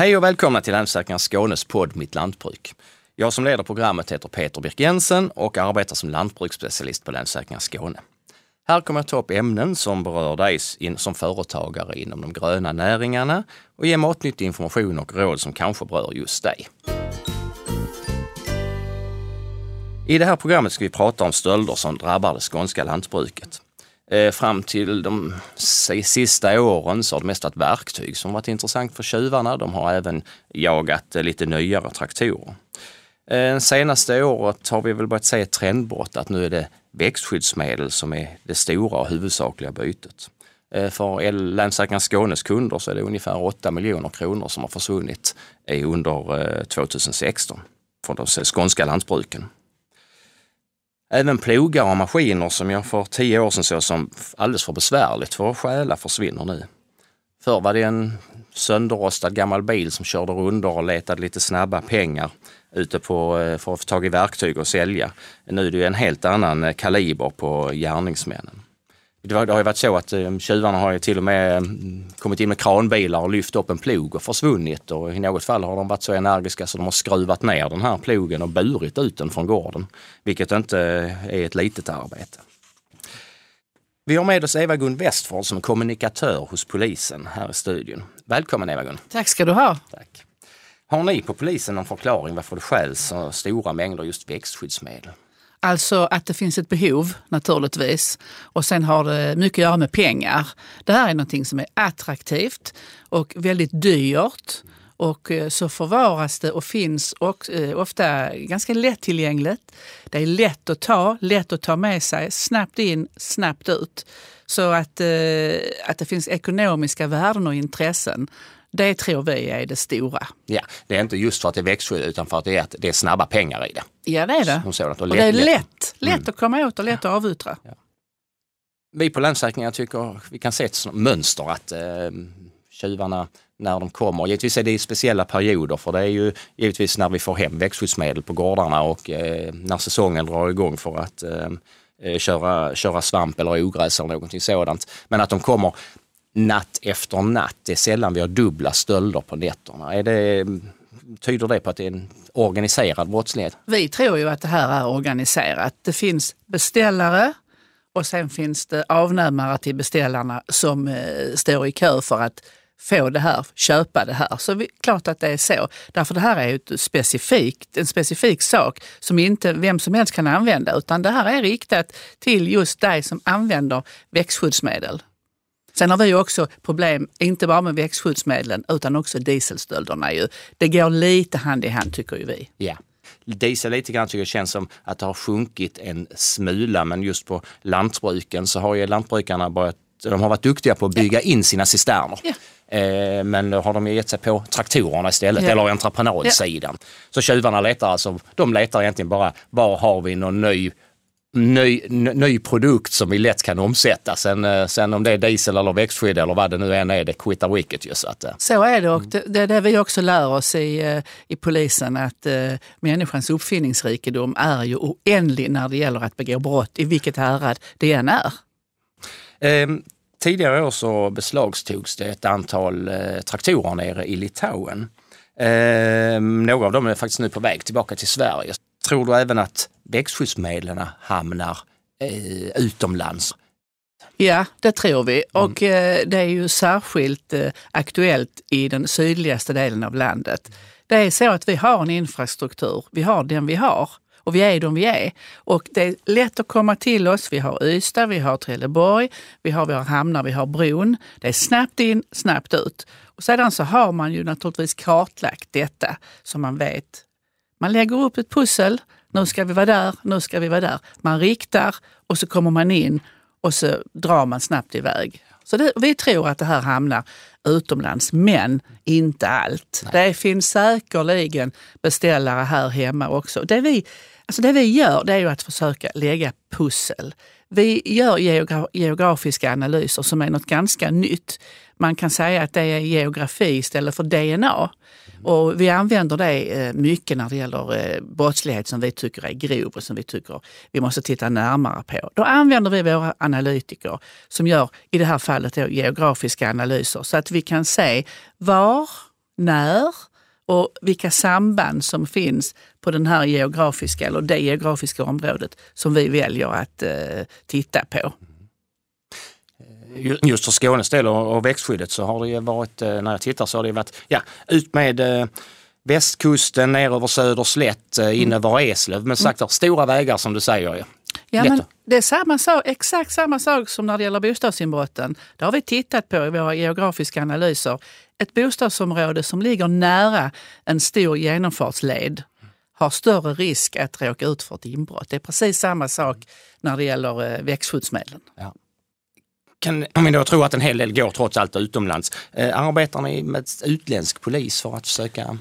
Hej och välkomna till Länsförsäkringar Skånes podd Mitt Lantbruk. Jag som leder programmet heter Peter Birk Jensen och arbetar som lantbruksspecialist på Länsförsäkringar Skåne. Här kommer jag ta upp ämnen som berör dig som företagare inom de gröna näringarna och ge matnyttig information och råd som kanske berör just dig. I det här programmet ska vi prata om stölder som drabbar det skånska lantbruket. Eh, fram till de sista åren så har det mest varit verktyg som varit intressant för tjuvarna. De har även jagat eh, lite nyare traktorer. Det senaste året har vi väl börjat se ett trendbrott att nu är det växtskyddsmedel som är det stora och huvudsakliga bytet. För Länsläkaren Skånes kunder så är det ungefär 8 miljoner kronor som har försvunnit under 2016 från de skånska lantbruken. Även plogar och maskiner som jag för tio år sedan såg som alldeles för besvärligt för att stjäla försvinner nu. Förr var det en sönderrostad gammal bil som körde rundor och letade lite snabba pengar ute på, eh, för att få tag i verktyg och sälja. Nu är det en helt annan eh, kaliber på gärningsmännen. Det, har ju varit så att eh, tjuvarna har ju till och med mm, kommit in med kranbilar och lyft upp en plog och försvunnit och i något fall har de varit så energiska så de har skruvat ner den här plogen och burit ut den från gården. Vilket inte är ett litet arbete. Vi har med oss Eva-Gun Westford som kommunikatör hos polisen här i studion. Välkommen Eva-Gun! Tack ska du ha! Tack. Har ni på polisen någon förklaring varför det stjäls så stora mängder just växtskyddsmedel? Alltså att det finns ett behov naturligtvis och sen har det mycket att göra med pengar. Det här är någonting som är attraktivt och väldigt dyrt och eh, så förvaras det och finns och, eh, ofta ganska lättillgängligt. Det är lätt att ta, lätt att ta med sig, snabbt in, snabbt ut. Så att, eh, att det finns ekonomiska värden och intressen det tror vi är det stora. Ja, det är inte just för att det är växtskydd utan för att det är, att det är snabba pengar i det. Ja, det är det. Som sådant. Och, och det är lätt, lätt mm. att komma åt och lätt att avyttra. Ja. Vi på Länsförsäkringar tycker vi kan se ett mönster att eh, tjuvarna när de kommer. Givetvis är det i speciella perioder för det är ju givetvis när vi får hem växtskyddsmedel på gårdarna och eh, när säsongen drar igång för att eh, eh köra, köra svamp eller ogräs eller någonting sådant. Men att de kommer natt efter natt. Det är sällan vi har dubbla stölder på nätterna. Är det, tyder det på att det är en organiserad brottslighet? Vi tror ju att det här är organiserat. Det finns beställare och sen finns det avnämare till beställarna som eh, står i kö för att få det här, köpa det här. Så vi, klart att det är så. Därför det här är ett specifikt, en specifik sak som inte vem som helst kan använda utan det här är riktat till just dig som använder växtskyddsmedel. Sen har vi också problem, inte bara med växtskyddsmedlen utan också dieselstölderna. Ju. Det går lite hand i hand tycker ju vi. Ja. Diesel lite grann tycker jag känns som att det har sjunkit en smula men just på lantbruken så har ju lantbrukarna börjat, de har varit duktiga på att bygga in sina cisterner. Eh, men då har de gett sig på traktorerna istället, ja. eller entreprenadsidan. Ja. Så tjuvarna letar alltså, de letar egentligen bara, var har vi någon ny ny, ny produkt som vi lätt kan omsätta. Sen, eh, sen om det är diesel eller växtskydd eller vad det nu än är, det kvittar vilket ju. Så, att, eh. så är det och det, det är det vi också lär oss i, eh, i polisen att uh, människans uppfinningsrikedom är ju oändlig när det gäller att begå brott i vilket härad det än är. Um. Tidigare år så beslagtogs det ett antal eh, traktorer nere i Litauen. Eh, några av dem är faktiskt nu på väg tillbaka till Sverige. Tror du även att växtskyddsmedlen hamnar eh, utomlands? Ja, det tror vi. Mm. Och eh, det är ju särskilt eh, aktuellt i den sydligaste delen av landet. Det är så att vi har en infrastruktur, vi har den vi har och vi är de vi är. Och det är lätt att komma till oss. Vi har Ystad, vi har Trelleborg, vi har våra hamnar, vi har bron. Det är snabbt in, snabbt ut. Och sedan så har man ju naturligtvis kartlagt detta så man vet. Man lägger upp ett pussel. Nu ska vi vara där, nu ska vi vara där. Man riktar och så kommer man in och så drar man snabbt iväg. Så det, vi tror att det här hamnar utomlands, men inte allt. Nej. Det finns säkerligen beställare här hemma också. Det vi, alltså det vi gör det är ju att försöka lägga pussel. Vi gör geografiska analyser som är något ganska nytt. Man kan säga att det är geografi istället för DNA. Och vi använder det eh, mycket när det gäller eh, brottslighet som vi tycker är grov och som vi tycker vi måste titta närmare på. Då använder vi våra analytiker som gör, i det här fallet, geografiska analyser så att vi kan se var när och vilka samband som finns på den här geografiska eller det geografiska området som vi väljer att eh, titta på. Just för Skånes del och växtskyddet så har det varit, eh, när jag tittar så har det varit, ja, ut med eh, västkusten ner över Söderslätt, in mm. över Eslöv. Men sagt, mm. stora vägar som du säger. Ja, men det är samma sak, exakt samma sak som när det gäller bostadsinbrotten. Det har vi tittat på i våra geografiska analyser. Ett bostadsområde som ligger nära en stor genomfartsled har större risk att råka ut för ett inbrott. Det är precis samma sak när det gäller eh, växtskyddsmedlen. Ja. Kan, vi då tror att en hel del går trots allt utomlands, eh, arbetar ni med utländsk polis för att försöka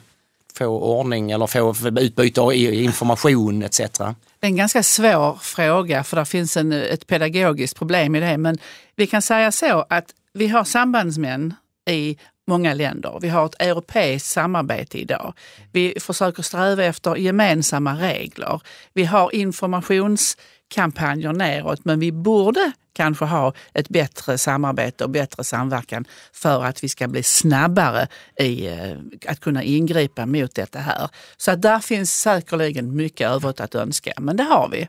få ordning eller få utbyte av information etc? Det är en ganska svår fråga för det finns en, ett pedagogiskt problem i det. Men vi kan säga så att vi har sambandsmän i många länder. Vi har ett europeiskt samarbete idag. Vi försöker sträva efter gemensamma regler. Vi har informationskampanjer neråt men vi borde kanske ha ett bättre samarbete och bättre samverkan för att vi ska bli snabbare i eh, att kunna ingripa mot detta här. Så att där finns säkerligen mycket övrigt att önska, men det har vi.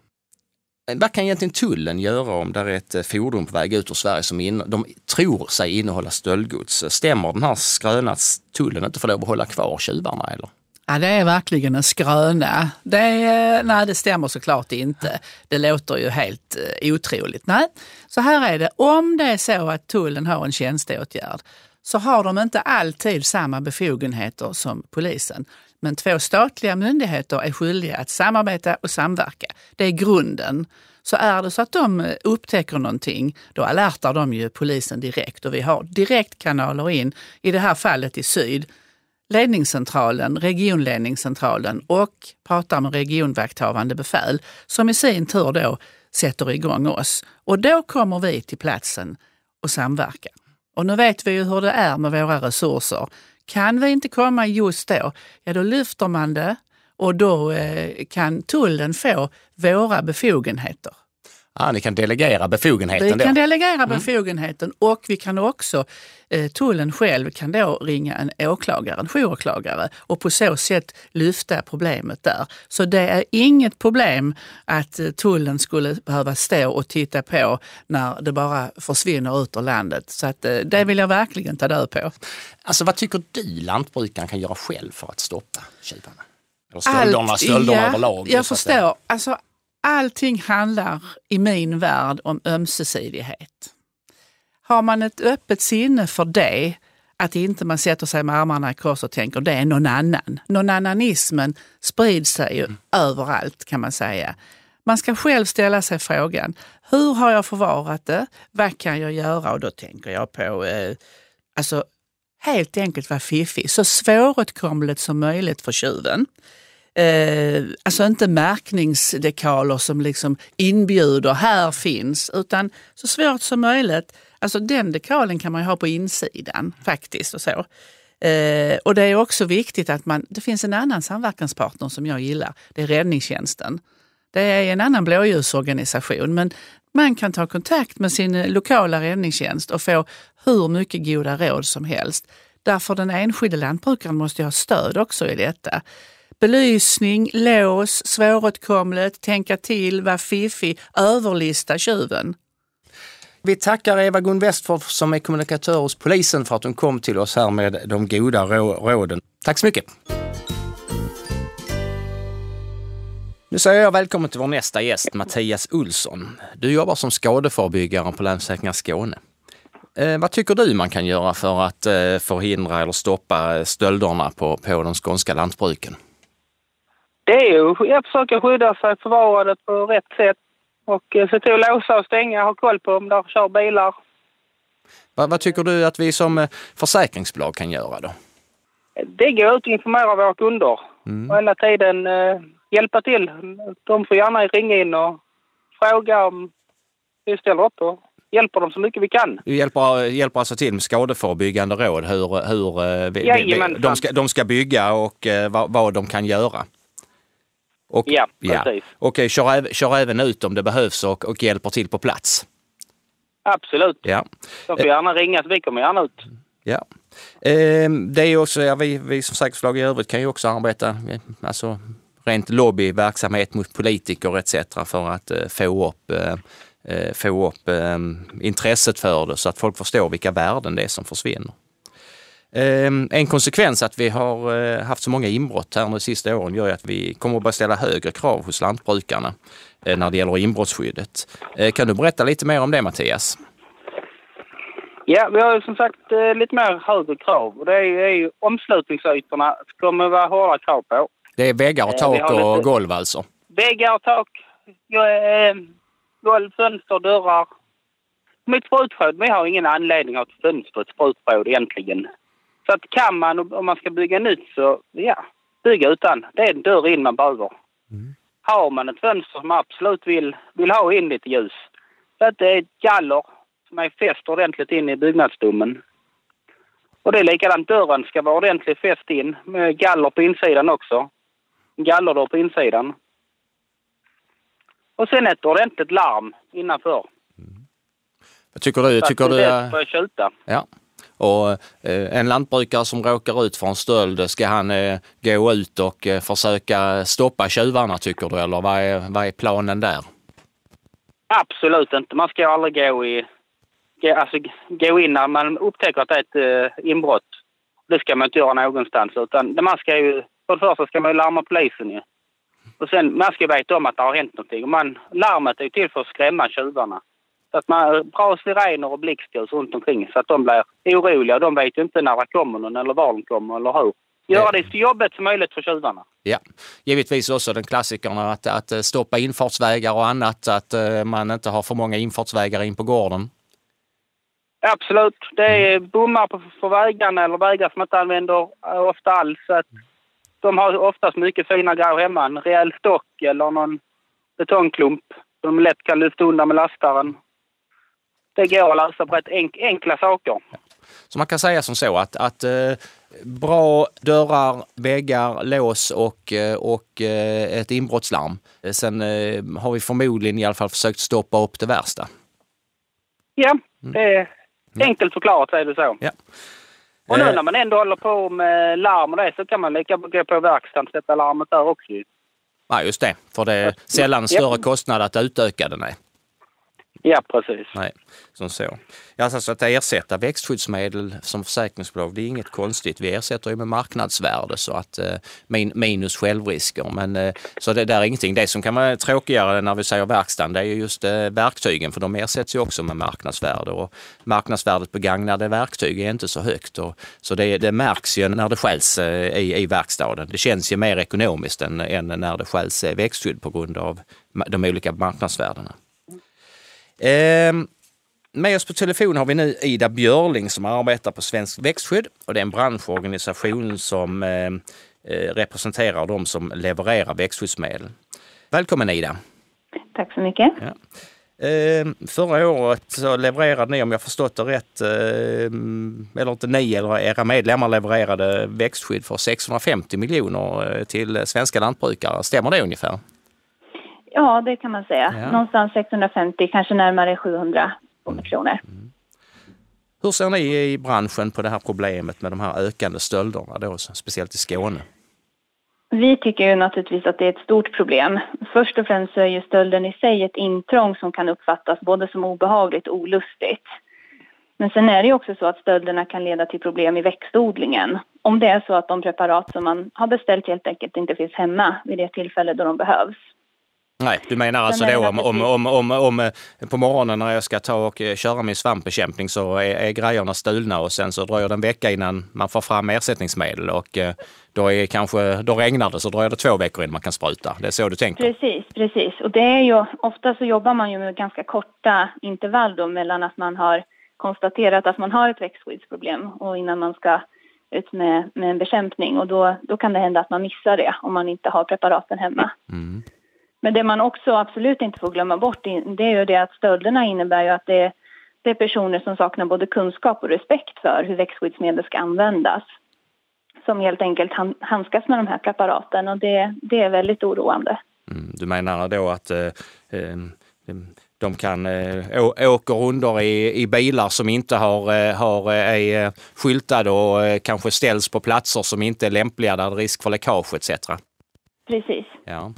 Vad kan egentligen tullen göra om det är ett eh, fordon på väg ut ur Sverige som in, de tror sig innehålla stöldgods? Stämmer den här skrönan att tullen inte får lov att hålla kvar tjuvarna? Eller? Ja, det är verkligen en skröna. Det, eh, nej, det stämmer såklart inte. Det låter ju helt eh, otroligt. Nej, så här är det. Om det är så att tullen har en tjänsteåtgärd så har de inte alltid samma befogenheter som polisen. Men två statliga myndigheter är skyldiga att samarbeta och samverka. Det är grunden. Så är det så att de eh, upptäcker någonting, då alertar de ju polisen direkt och vi har direktkanaler in, i det här fallet i syd, ledningscentralen, regionledningscentralen och pratar med regionvakthavande befäl som i sin tur då sätter igång oss. Och då kommer vi till platsen och samverkar. Och nu vet vi ju hur det är med våra resurser. Kan vi inte komma just då, ja då lyfter man det och då eh, kan tullen få våra befogenheter. Ja, ni kan delegera befogenheten Vi kan delegera mm. befogenheten och vi kan också, eh, tullen själv kan då ringa en åklagare, en jouråklagare och på så sätt lyfta problemet där. Så det är inget problem att eh, tullen skulle behöva stå och titta på när det bara försvinner ut ur landet. Så att, eh, det vill jag verkligen ta död på. Alltså vad tycker du lantbrukaren kan göra själv för att stoppa tjuvarna? Eller stölderna, stölderna ja, överlag? Jag förstår. Alltså, allting handlar i min värld om ömsesidighet. Har man ett öppet sinne för det, att inte man sätter sig med armarna i kors och tänker det är någon annan. Någon annanismen sprids sig ju mm. överallt kan man säga. Man ska själv ställa sig frågan, hur har jag förvarat det? Vad kan jag göra? Och då tänker jag på, eh, alltså helt enkelt vara fiffig, så svåråtkomligt som möjligt för tjuven eh, alltså inte märkningsdekaler som liksom inbjuder, här finns, utan så svårt som möjligt. Alltså den dekalen kan man ju ha på insidan faktiskt och så. Eh, och det är också viktigt att man, det finns en annan samverkanspartner som jag gillar, det är räddningstjänsten. Det är en annan blåljusorganisation men man kan ta kontakt med sin lokala räddningstjänst och få hur mycket goda råd som helst. Därför den enskilde lantbrukaren måste ha stöd också i detta. Belysning, lås, svåråtkomligt, tänka till, vara fiffig, överlista tjuven. Vi tackar Eva-Gun Westford som är kommunikatör hos polisen för att hon kom till oss här med de goda råden. Tack så mycket! Nu säger jag välkommen till vår nästa gäst, Mattias Olsson. Du jobbar som skadeförebyggare på Länsförsäkringar Skåne. Eh, vad tycker du man kan göra för att eh, förhindra eller stoppa stölderna på, på de skånska lantbruken? Det är ju att försöka skydda sig, förvara det på rätt sätt och eh, se till att låsa och stänga, ha koll på om där kör bilar. Vad, vad tycker du att vi som eh, försäkringsbolag kan göra då? Det går ut och informera våra kunder mm. och hela tiden eh, hjälpa till. De får gärna ringa in och fråga om vi ställer upp och hjälper dem så mycket vi kan. Du hjälper, hjälper alltså till med skadeförebyggande råd hur, hur eh, vi, vi, de, ska, de ska bygga och vad, vad de kan göra? Och, ja, precis. Ja. Och kör, kör även ut om det behövs och, och hjälper till på plats? Absolut. Ja. De får gärna ringa så vi kommer gärna ut. Ja. Det är också, ja, vi, vi som säkerhetsbolag i övrigt kan ju också arbeta, alltså rent lobbyverksamhet mot politiker etc. för att få upp få upp intresset för det så att folk förstår vilka värden det är som försvinner. Ehm, en konsekvens att vi har eh, haft så många inbrott här de sista åren gör att vi kommer att börja ställa högre krav hos lantbrukarna eh, när det gäller inbrottsskyddet. Eh, kan du berätta lite mer om det Mattias? Ja, vi har ju som sagt lite mer högre krav och det är ju omslutningsytorna kommer vara hårda krav på. Det är väggar och tak och lite... golv alltså? Väggar och tak, golv, fönster, dörrar. Mitt sprutförråd, vi har ingen anledning att ha ett fönster på ett sprutförråd egentligen. Så att kan man, om man ska bygga nytt så, ja, bygga utan. Det är en dörr in man behöver. Mm. Har man ett fönster som absolut vill, vill ha in lite ljus, så att det är ett galler som är fäst ordentligt in i byggnadsstommen. Och det är likadant, dörren ska vara ordentligt fäst in med galler på insidan också. Gallerdörr på insidan. Och sen ett ordentligt larm innanför. Mm. Vad tycker du? Tycker du... Att tjuta. Ja. Och eh, en lantbrukare som råkar ut för en stöld, ska han eh, gå ut och eh, försöka stoppa tjuvarna tycker du? Eller vad är, vad är planen där? Absolut inte. Man ska aldrig gå i... Alltså gå in när man upptäcker att det är ett inbrott. Det ska man inte göra någonstans. Utan man ska ju... För det första ska man ju larma polisen ju. Och sen man ska veta om att det har hänt någonting. man, larmet är till för att skrämma tjuvarna. Så att man bra sirener och blixtljus runt omkring så att de blir oroliga. De vet ju inte när det kommer någon eller var de kommer eller hur. Göra det så jobbigt som möjligt för tjuvarna. Ja, givetvis också den klassikerna att, att stoppa infartsvägar och annat, att uh, man inte har för många infartsvägar in på gården. Absolut. Det är bommar på, för vägarna eller vägar som man inte använder uh, ofta alls. Att de har oftast mycket fina grejer hemma. En rejäl stock eller någon betongklump som de lätt kan lyfta undan med lastaren det går att lösa på rätt enk enkla saker. Så man kan säga som så att, att eh, bra dörrar, väggar, lås och, eh, och eh, ett inbrottslarm. Sen eh, har vi förmodligen i alla fall försökt stoppa upp det värsta. Ja, mm. det är enkelt förklarat är det så. Ja. Och nu eh. när man ändå håller på med larm och det så kan man lika gå på verkstaden och sätta larmet där också. Ja, just det. För det är sällan större kostnad att utöka den. Är. Ja, precis. Nej, som så. Alltså att ersätta växtskyddsmedel som försäkringsbolag, det är inget konstigt. Vi ersätter ju med marknadsvärde så att eh, min, minus självrisker. Men, eh, så det där är ingenting. Det som kan vara tråkigare när vi säger verkstaden, det är just eh, verktygen för de ersätts ju också med marknadsvärde och marknadsvärdet på gagnade verktyg är inte så högt. Och, så det, det märks ju när det skäls eh, i, i verkstaden. Det känns ju mer ekonomiskt än, än när det skäls eh, växtskydd på grund av de olika marknadsvärdena. Eh, med oss på telefon har vi nu Ida Björling som arbetar på Svensk Växtskydd och det är en branschorganisation som eh, eh, representerar de som levererar växtskyddsmedel. Välkommen Ida! Tack så mycket! Ja. Eh, förra året så levererade ni, om jag förstått det rätt, eh, eller inte ni eller era medlemmar levererade växtskydd för 650 miljoner eh, till svenska lantbrukare. Stämmer det ungefär? Ja, det kan man säga. Ja. Någonstans 650, kanske närmare 700 kronor. Mm. Hur ser ni i branschen på det här problemet med de här ökande stölderna, då, speciellt i Skåne? Vi tycker ju naturligtvis att det är ett stort problem. Först och främst så är ju stölden i sig ett intrång som kan uppfattas både som obehagligt och olustigt. Men sen är det ju också så att stölderna kan leda till problem i växtodlingen. Om det är så att de preparat som man har beställt helt enkelt inte finns hemma vid det tillfälle då de behövs. Nej, du menar alltså då om, om, om, om, om, eh, på morgonen när jag ska ta och eh, köra min svampbekämpning så är, är grejerna stulna och sen så dröjer det en vecka innan man får fram ersättningsmedel och eh, då, är kanske, då regnar det så dröjer det två veckor innan man kan spruta. Det är så du tänker? Precis, precis. Och det är ju, ofta så jobbar man ju med ganska korta intervall då mellan att man har konstaterat att man har ett växtskyddsproblem och innan man ska ut med, med en bekämpning och då, då kan det hända att man missar det om man inte har preparaten hemma. Mm. Men det man också absolut inte får glömma bort det är ju det att stölderna innebär ju att det, det är personer som saknar både kunskap och respekt för hur växtskyddsmedel ska användas. Som helt enkelt handskas med de här preparaten och det, det är väldigt oroande. Mm, du menar då att eh, eh de kan äh, åka under i, i bilar som inte har, äh, har, är skyltade och kanske ställs på platser som inte är lämpliga där det är risk för läckage etc. Precis. Ja.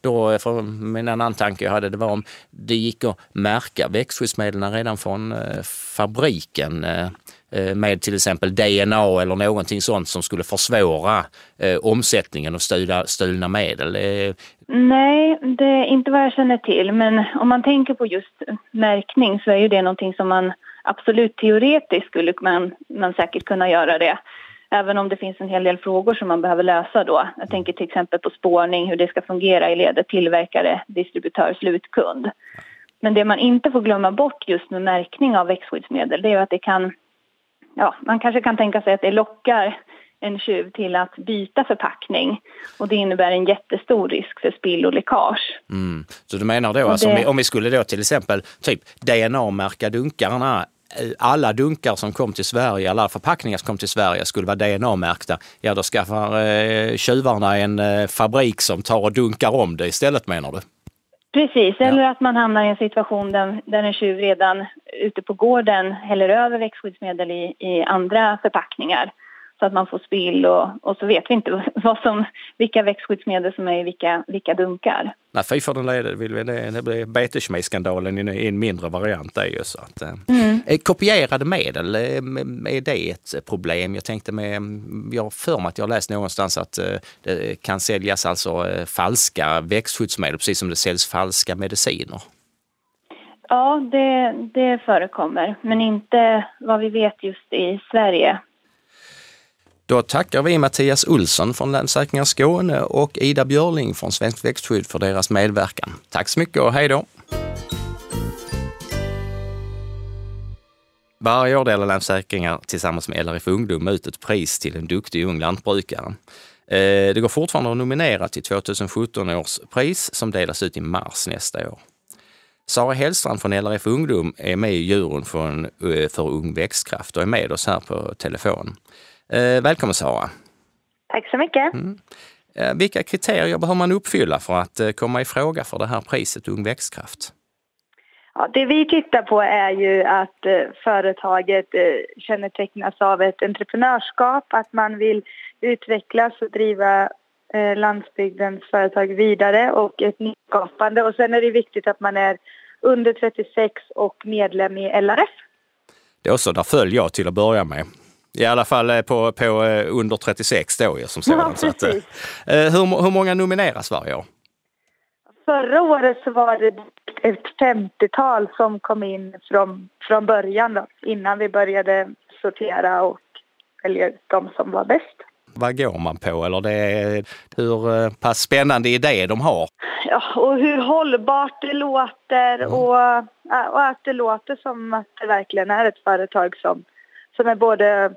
Då, eh, för min annan tanke jag hade, det var om det gick att märka växtskyddsmedlen redan från eh, fabriken eh, med till exempel DNA eller någonting sånt som skulle försvåra eh, omsättningen av stulna, stulna medel. Eh, Nej, det är inte vad jag känner till. Men om man tänker på just märkning så är ju det någonting som man absolut teoretiskt skulle man, man säkert kunna göra det. Även om det finns en hel del frågor som man behöver lösa då. Jag tänker till exempel på spårning, hur det ska fungera i ledet tillverkare, distributör, slutkund. Men det man inte får glömma bort just med märkning av växtskyddsmedel det är att det kan, ja, man kanske kan tänka sig att det lockar en tjuv till att byta förpackning och det innebär en jättestor risk för spill och läckage. Mm. Så du menar då, alltså, om, vi, om vi skulle då till exempel typ DNA-märka dunkarna alla dunkar som kom till Sverige, alla förpackningar som kom till Sverige skulle vara DNA-märkta. Ja, då skaffar eh, tjuvarna en eh, fabrik som tar och dunkar om det istället menar du? Precis, eller ja. att man hamnar i en situation där, där en tjuv redan ute på gården häller över växtskyddsmedel i, i andra förpackningar så att man får spill och, och så vet vi inte vad som, vilka växtskyddsmedel som är i vilka, vilka dunkar. Nej, fy för den leder, vill vi, det, det blir betesmejskandalen i en mindre variant. Är ju, så att, eh. mm. Kopierade medel, eh, är det ett problem? Jag tänkte med, jag för mig att jag läst någonstans att eh, det kan säljas alltså falska växtskyddsmedel precis som det säljs falska mediciner. Ja, det, det förekommer, men inte vad vi vet just i Sverige. Då tackar vi Mattias Olsson från Länsförsäkringar Skåne och Ida Björling från Svenskt Växtskydd för deras medverkan. Tack så mycket och hej då! Varje år delar Länsförsäkringar tillsammans med LRF Ungdom ut ett pris till en duktig ung lantbrukare. Eh, det går fortfarande att nominera till 2017 års pris som delas ut i mars nästa år. Sara Hellstrand från LRF Ungdom är med i juryn för, en, eh, för Ung Växtkraft och är med oss här på telefon. Eh, välkommen Sara! Tack så mycket! Mm. Eh, vilka kriterier behöver man uppfylla för att eh, komma i fråga för det här priset Ung Växtkraft? Ja, det vi tittar på är ju att företaget kännetecknas av ett entreprenörskap, att man vill utvecklas och driva landsbygdens företag vidare och ett nyskapande. Och sen är det viktigt att man är under 36 och medlem i LRF. Det är också, där följer jag till att börja med. I alla fall eh, på, på eh, under 36 då som sådant. Ja, så att, eh, hur, hur många nomineras varje år? Förra året så var det ett 50-tal som kom in från, från början då, innan vi började sortera och välja ut de som var bäst. Vad går man på eller det är, hur pass spännande idé de har? Ja, och hur hållbart det låter mm. och, och att det låter som att det verkligen är ett företag som, som är både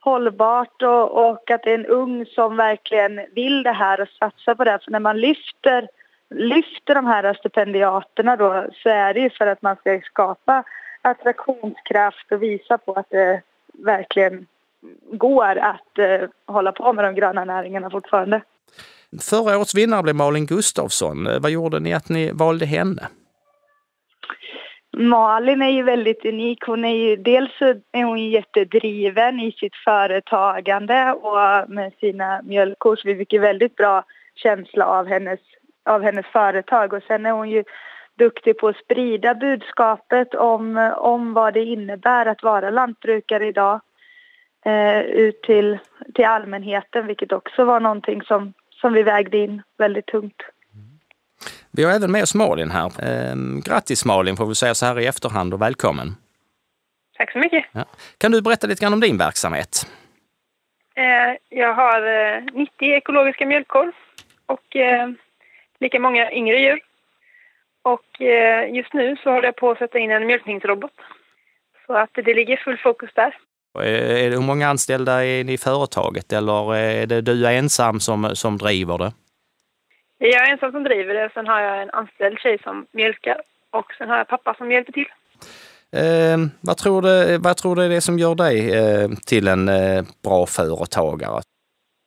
hållbart och, och, att det är en ung som verkligen vill det här och satsar på det. För när man lyfter, lyfter de här stipendiaterna då så är det ju för att man ska skapa attraktionskraft och visa på att det verkligen går att eh, hålla på med de gröna näringarna fortfarande. Förra årets vinnare blev Malin Gustafsson. Eh, vad gjorde ni att ni valde henne? Malin är ju väldigt unik. Hon är ju, dels är hon jättedriven i sitt företagande och med sina mjölkkor så vi fick ju väldigt bra känsla av hennes, av hennes företag och sen är hon ju duktig på att sprida budskapet om, om vad det innebär att vara lantbrukare idag eh, ut till, till allmänheten vilket också var någonting som, som vi vägde in väldigt tungt. Vi har även med oss Malin här. Eh, grattis Malin får vi säga så här i efterhand och välkommen. Tack så mycket. Ja. Kan du berätta lite grann om din verksamhet? Eh, jag har eh, 90 ekologiska mjölkkor och eh, lika många yngre djur. Och eh, just nu så håller jag på att sätta in en mjölkningsrobot. Så att det ligger full fokus där. Eh, hur många anställda är ni i företaget eller är det du ensam som, som driver det? Jag är ensam som driver det. Sen har jag en anställd tjej som mjölkar och sen har jag pappa som hjälper till. Eh, vad, tror du, vad tror du är det som gör dig eh, till en eh, bra företagare?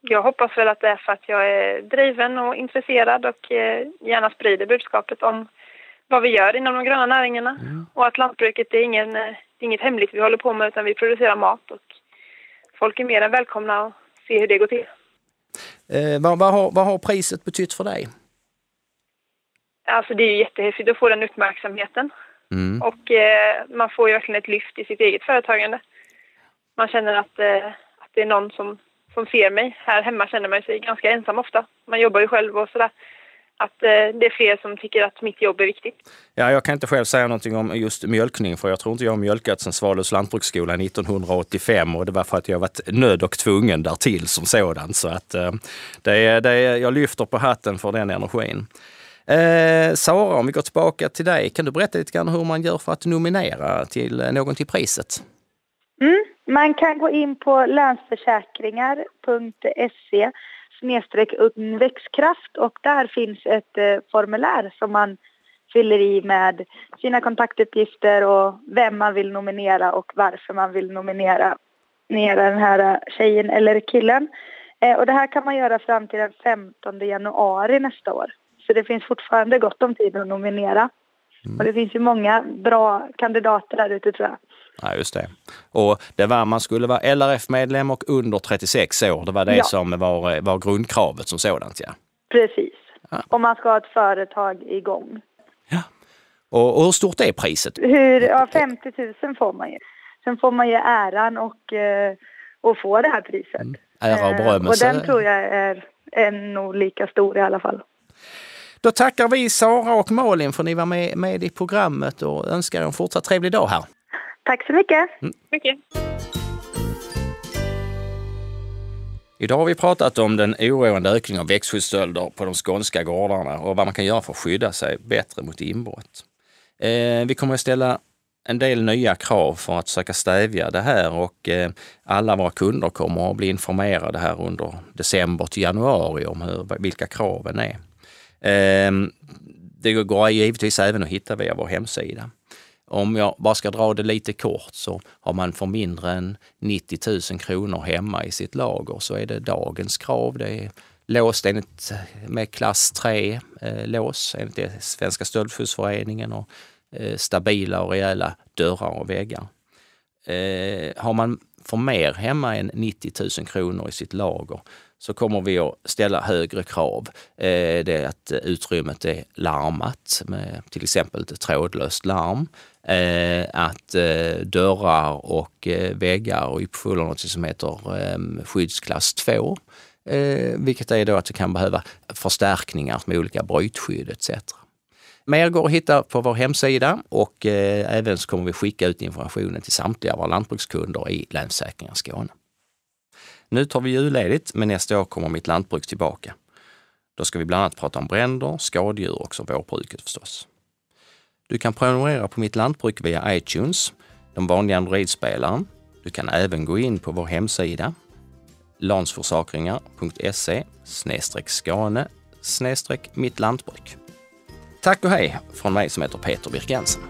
Jag hoppas väl att det är för att jag är driven och intresserad och eh, gärna sprider budskapet om vad vi gör inom de gröna näringarna. Mm. Och att lantbruket är, ingen, det är inget hemligt vi håller på med utan vi producerar mat och folk är mer än välkomna att se hur det går till. Eh, vad, vad, har, vad har priset betytt för dig? Alltså det är jättehäftigt att få den uppmärksamheten. Mm. Och eh, man får ju verkligen ett lyft i sitt eget företagande. Man känner att, eh, att det är någon som, som ser mig. Här hemma känner man sig ganska ensam ofta. Man jobbar ju själv och sådär att eh, det är fler som tycker att mitt jobb är viktigt. Ja, jag kan inte själv säga någonting om just mjölkning, för jag tror inte jag har mjölkat sedan Svalövs lantbruksskola 1985 och det var för att jag varit nödd och tvungen därtill som sådan. Så att eh, det är, det är, jag lyfter på hatten för den energin. Eh, Sara, om vi går tillbaka till dig, kan du berätta lite grann hur man gör för att nominera till någon till priset? Mm, man kan gå in på länsförsäkringar.se snedstreck växtkraft och där finns ett eh, formulär som man fyller i med sina kontaktuppgifter och vem man vill nominera och varför man vill nominera nera den här tjejen eller killen. Eh, och det här kan man göra fram till den 15 januari nästa år. Så det finns fortfarande gott om tid att nominera. Mm. Och det finns ju många bra kandidater där ute tror jag. Ja, just det. Och det var, man skulle vara LRF-medlem och under 36 år. Det var det ja. som var, var grundkravet som sådant, ja. Precis. Ja. Och man ska ha ett företag igång. Ja. Och, och hur stort är priset? Hur, ja, 50 000 får man ju. Sen får man ju äran och, eh, och få det här priset. Mm. Ära och berömmelse. Och den tror jag är, är nog lika stor i alla fall. Då tackar vi Sara och Malin för att ni var med, med i programmet och önskar en fortsatt trevlig dag här. Tack så mycket. Mm. mycket. Idag har vi pratat om den oroande ökningen av växtskyddsstölder på de skånska gårdarna och vad man kan göra för att skydda sig bättre mot inbrott. Eh, vi kommer att ställa en del nya krav för att försöka stävja det här och eh, alla våra kunder kommer att bli informerade här under december till januari om hur, vilka kraven är. Eh, det går givetvis även att hitta via vår hemsida. Om jag bara ska dra det lite kort så har man för mindre än 90 000 kronor hemma i sitt lager så är det dagens krav. Det är låst enligt, med klass 3 eh, lås enligt Svenska stöldskyddsföreningen och eh, stabila och rejäla dörrar och väggar. Eh, har man för mer hemma än 90 000 kronor i sitt lager så kommer vi att ställa högre krav. Eh, det är att utrymmet är larmat med till exempel ett trådlöst larm. Eh, att eh, dörrar och eh, väggar uppfyller något som heter ehm, skyddsklass 2. Eh, vilket är då att det kan behöva förstärkningar med olika brytskydd etc. Mer går att hitta på vår hemsida och eh, även så kommer vi skicka ut informationen till samtliga våra lantbrukskunder i Länsförsäkringar Skåne. Nu tar vi julledigt, men nästa år kommer mitt lantbruk tillbaka. Då ska vi bland annat prata om bränder, skadedjur och vårbruket förstås. Du kan prenumerera på mitt lantbruk via iTunes, de vanliga Android-spelaren. Du kan även gå in på vår hemsida lansforsakringar.se skane mittlantbruk. Tack och hej från mig som heter Peter Birkensen.